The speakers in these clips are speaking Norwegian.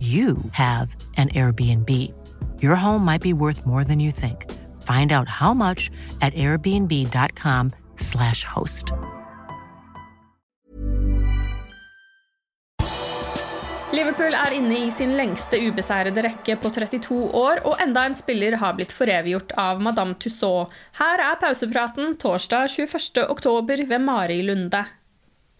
you have an Airbnb. Your home might be worth more than you think. Find out how much at airbnb.com/slash host. Liverpool er inne i sin lengste ubeseirede rekke på 32 år, og enda en spiller har blitt foreviggjort av Madame Tussaud. Her er pausepraten torsdag 21. oktober ved Mari Lunde.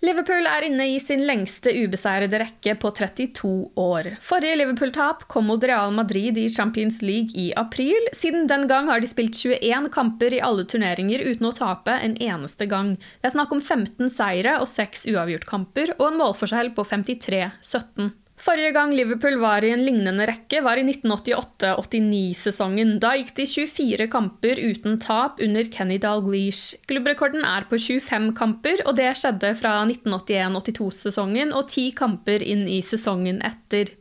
Liverpool er inne i sin lengste ubeseirede rekke på 32 år. Forrige Liverpool-tap kom mot Real Madrid i Champions League i april. Siden den gang har de spilt 21 kamper i alle turneringer uten å tape en eneste gang. Det er snakk om 15 seire og 6 uavgjortkamper og en målforskjell på 53-17. Forrige gang Liverpool var i en lignende rekke, var i 1988-89-sesongen. Da gikk de 24 kamper uten tap under Kenny Dalglish. Klubbrekorden er på 25 kamper, og det skjedde fra 1981-82-sesongen og ti kamper inn i sesongen etter.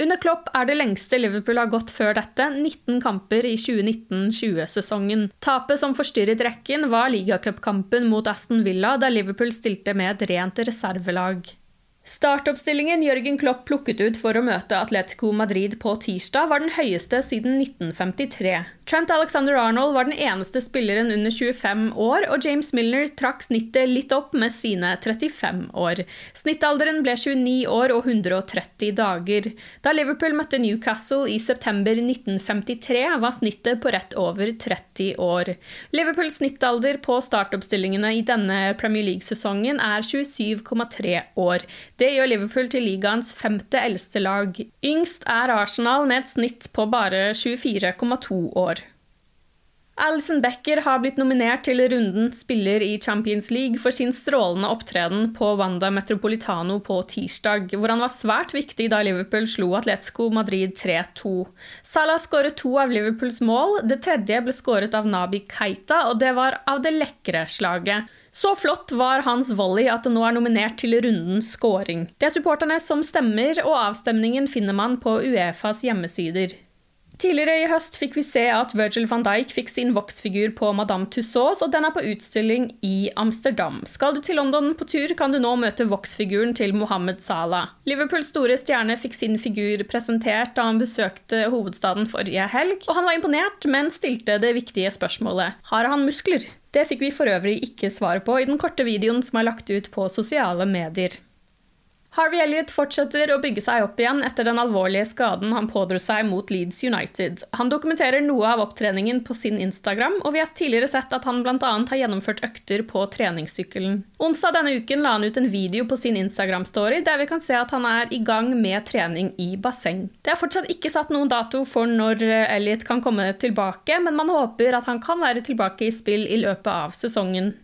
Under Klopp er det lengste Liverpool har gått før dette, 19 kamper i 2019-20-sesongen. Tapet som forstyrret rekken, var ligacupkampen mot Aston Villa, der Liverpool stilte med et rent reservelag. Startoppstillingen Jørgen Klopp plukket ut for å møte Atletico Madrid på tirsdag, var den høyeste siden 1953. Trent Alexander Arnold var den eneste spilleren under 25 år, og James Milner trakk snittet litt opp med sine 35 år. Snittalderen ble 29 år og 130 dager. Da Liverpool møtte Newcastle i september 1953, var snittet på rett over 30 år. Liverpools snittalder på startoppstillingene i denne Premier League-sesongen er 27,3 år. Det gjør Liverpool til ligaens femte eldste lag. Yngst er Arsenal med et snitt på bare 24,2 år. Alison Becker har blitt nominert til runden spiller i Champions League for sin strålende opptreden på Wanda Metropolitano på tirsdag, hvor han var svært viktig da Liverpool slo Atletico Madrid 3-2. Salah skåret to av Liverpools mål, det tredje ble skåret av Nabi Keita, og det var av det lekre slaget. Så flott var hans volley at det nå er nominert til rundens scoring. Det er supporterne som stemmer, og avstemningen finner man på Uefas hjemmesider. Tidligere i høst fikk vi se at Virgil van Dijk fikk sin voksfigur på Madame Tussauds, og den er på utstilling i Amsterdam. Skal du til London på tur, kan du nå møte voksfiguren til Mohammed Salah. Liverpools store stjerne fikk sin figur presentert da han besøkte hovedstaden forrige helg, og han var imponert, men stilte det viktige spørsmålet har han muskler? Det fikk vi for øvrig ikke svar på i den korte videoen som er lagt ut på sosiale medier. Harvey Elliot fortsetter å bygge seg opp igjen etter den alvorlige skaden han pådro seg mot Leeds United. Han dokumenterer noe av opptreningen på sin Instagram, og vi har tidligere sett at han bl.a. har gjennomført økter på treningssykkelen. Onsdag denne uken la han ut en video på sin Instagram-story der vi kan se at han er i gang med trening i basseng. Det er fortsatt ikke satt noen dato for når Elliot kan komme tilbake, men man håper at han kan være tilbake i spill i løpet av sesongen.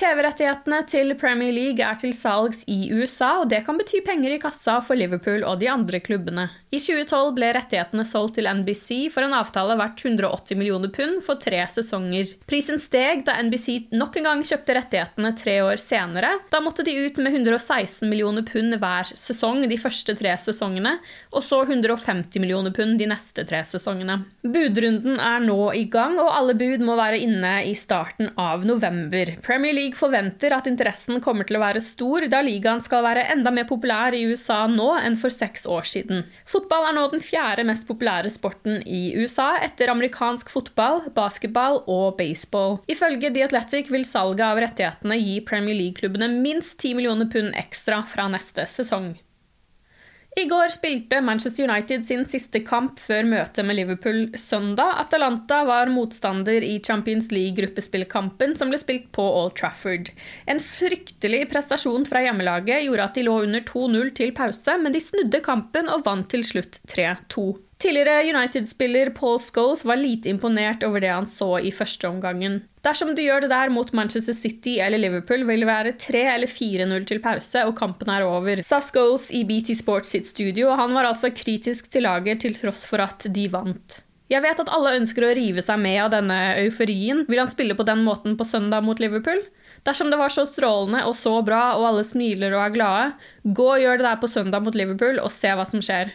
TV-rettighetene til Premier League er til salgs i USA, og det kan bety penger i kassa for Liverpool og de andre klubbene. I 2012 ble rettighetene solgt til NBC for en avtale verdt 180 millioner pund for tre sesonger. Prisen steg da NBC nok en gang kjøpte rettighetene tre år senere. Da måtte de ut med 116 millioner pund hver sesong de første tre sesongene, og så 150 millioner pund de neste tre sesongene. Budrunden er nå i gang, og alle bud må være inne i starten av november. Premier League League forventer at interessen kommer til å være stor, da ligaen skal være enda mer populær i USA nå enn for seks år siden. Fotball er nå den fjerde mest populære sporten i USA, etter amerikansk fotball, basketball og baseball. Ifølge The Athletic vil salget av rettighetene gi Premier League-klubbene minst 10 millioner pund ekstra fra neste sesong. I går spilte Manchester United sin siste kamp før møtet med Liverpool søndag. Atalanta var motstander i Champions League-gruppespillkampen som ble spilt på Old Trafford. En fryktelig prestasjon fra hjemmelaget gjorde at de lå under 2-0 til pause, men de snudde kampen og vant til slutt 3-2. Tidligere United-spiller Paul Scholes var lite imponert over det han så i første omgangen. Dersom du gjør det der mot Manchester City eller Liverpool, vil det være 3 eller 4-0 til pause, og kampen er over, sa Scholes i BT Sports sitt studio, og han var altså kritisk til laget til tross for at de vant. Jeg vet at alle ønsker å rive seg med av denne euforien. Vil han spille på den måten på søndag mot Liverpool? Dersom det var så strålende og så bra, og alle smiler og er glade, gå og gjør det der på søndag mot Liverpool, og se hva som skjer.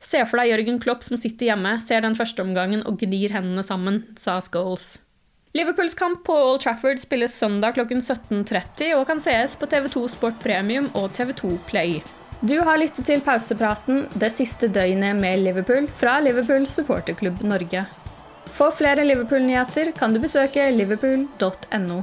Se for deg Jørgen Klopp som sitter hjemme, ser den første omgangen og gnir hendene sammen, sa Scholes. Liverpools kamp på Old Trafford spilles søndag klokken 17.30 og kan sees på TV2 Sport Premium og TV2 Play. Du har lyttet til pausepraten det siste døgnet med Liverpool fra Liverpool supporterklubb Norge. For flere Liverpool-nyheter kan du besøke liverpool.no.